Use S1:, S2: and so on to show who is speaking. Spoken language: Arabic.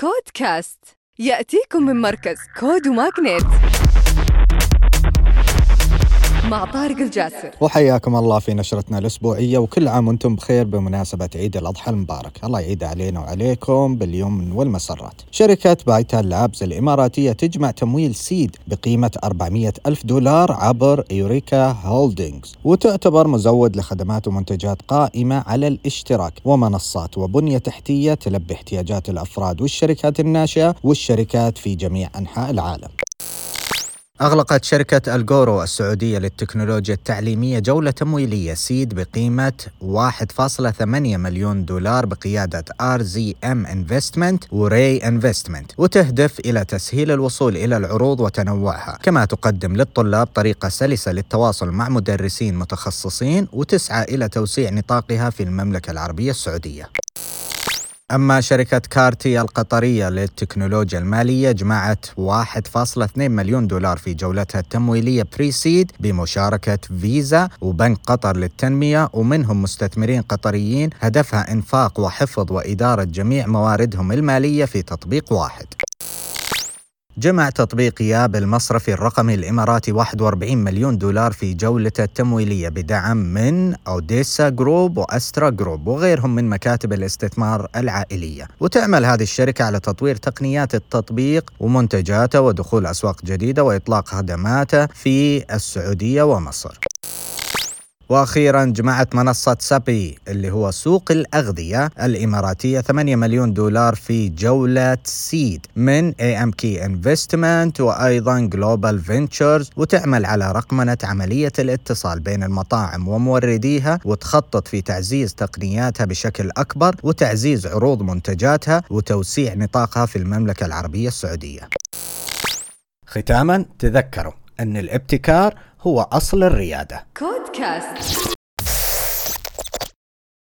S1: Code Cast يأتيكم من مركز Code و MAGNiTT مع طارق الجاسر.
S2: وحياكم الله في نشرتنا الأسبوعية وكل عام وأنتم بخير بمناسبة عيد الأضحى المبارك. الله يعيد علينا وعليكم باليمن والمسرات. شركة بايتا لابس الإماراتية تجمع تمويل seed بقيمة 400 ألف دولار عبر Eureka Holdings وتعتبر مزود لخدمات ومنتجات قائمة على الاشتراك ومنصات وبنية تحتية تلبي احتياجات الأفراد والشركات الناشئة والشركات في جميع أنحاء العالم. أغلقت شركة الجورو السعودية للتكنولوجيا التعليمية جولة تمويلية seed بقيمة 1.8 مليون دولار بقيادة RZM Investment وري Investment وتهدف إلى تسهيل الوصول إلى العروض وتنوعها. كما تقدم للطلاب طريقة سلسة للتواصل مع مدرسين متخصصين وتسعى إلى توسيع نطاقها في المملكة العربية السعودية. أما شركة كارتي القطرية للتكنولوجيا المالية جمعت 1.2 مليون دولار في جولتها التمويلية pre-seed بمشاركة فيزا وبنك قطر للتنمية ومنهم مستثمرين قطريين هدفها إنفاق وحفظ وإدارة جميع مواردهم المالية في تطبيق واحد. جمع تطبيق ياب المصرفي الرقمي الإماراتي 41 مليون دولار في جولته التمويلية بدعم من أوديسا Group و Astra Group وغيرهم من مكاتب الاستثمار العائلية. وتعمل هذه الشركة على تطوير تقنيات التطبيق ومنتجاته ودخول أسواق جديدة وإطلاق خدماته في السعودية ومصر. وأخيرا جمعت منصة سابي اللي هو سوق الأغذية الإماراتية 8 مليون دولار في جولة seed من IMK Investment وأيضا Global Ventures وتعمل على رقمنة عملية الاتصال بين المطاعم ومورديها وتخطط في تعزيز تقنياتها بشكل أكبر وتعزيز عروض منتجاتها وتوسيع نطاقها في المملكة العربية السعودية. ختاما تذكروا أن الابتكار هو أصل الريادة.
S1: كود كاست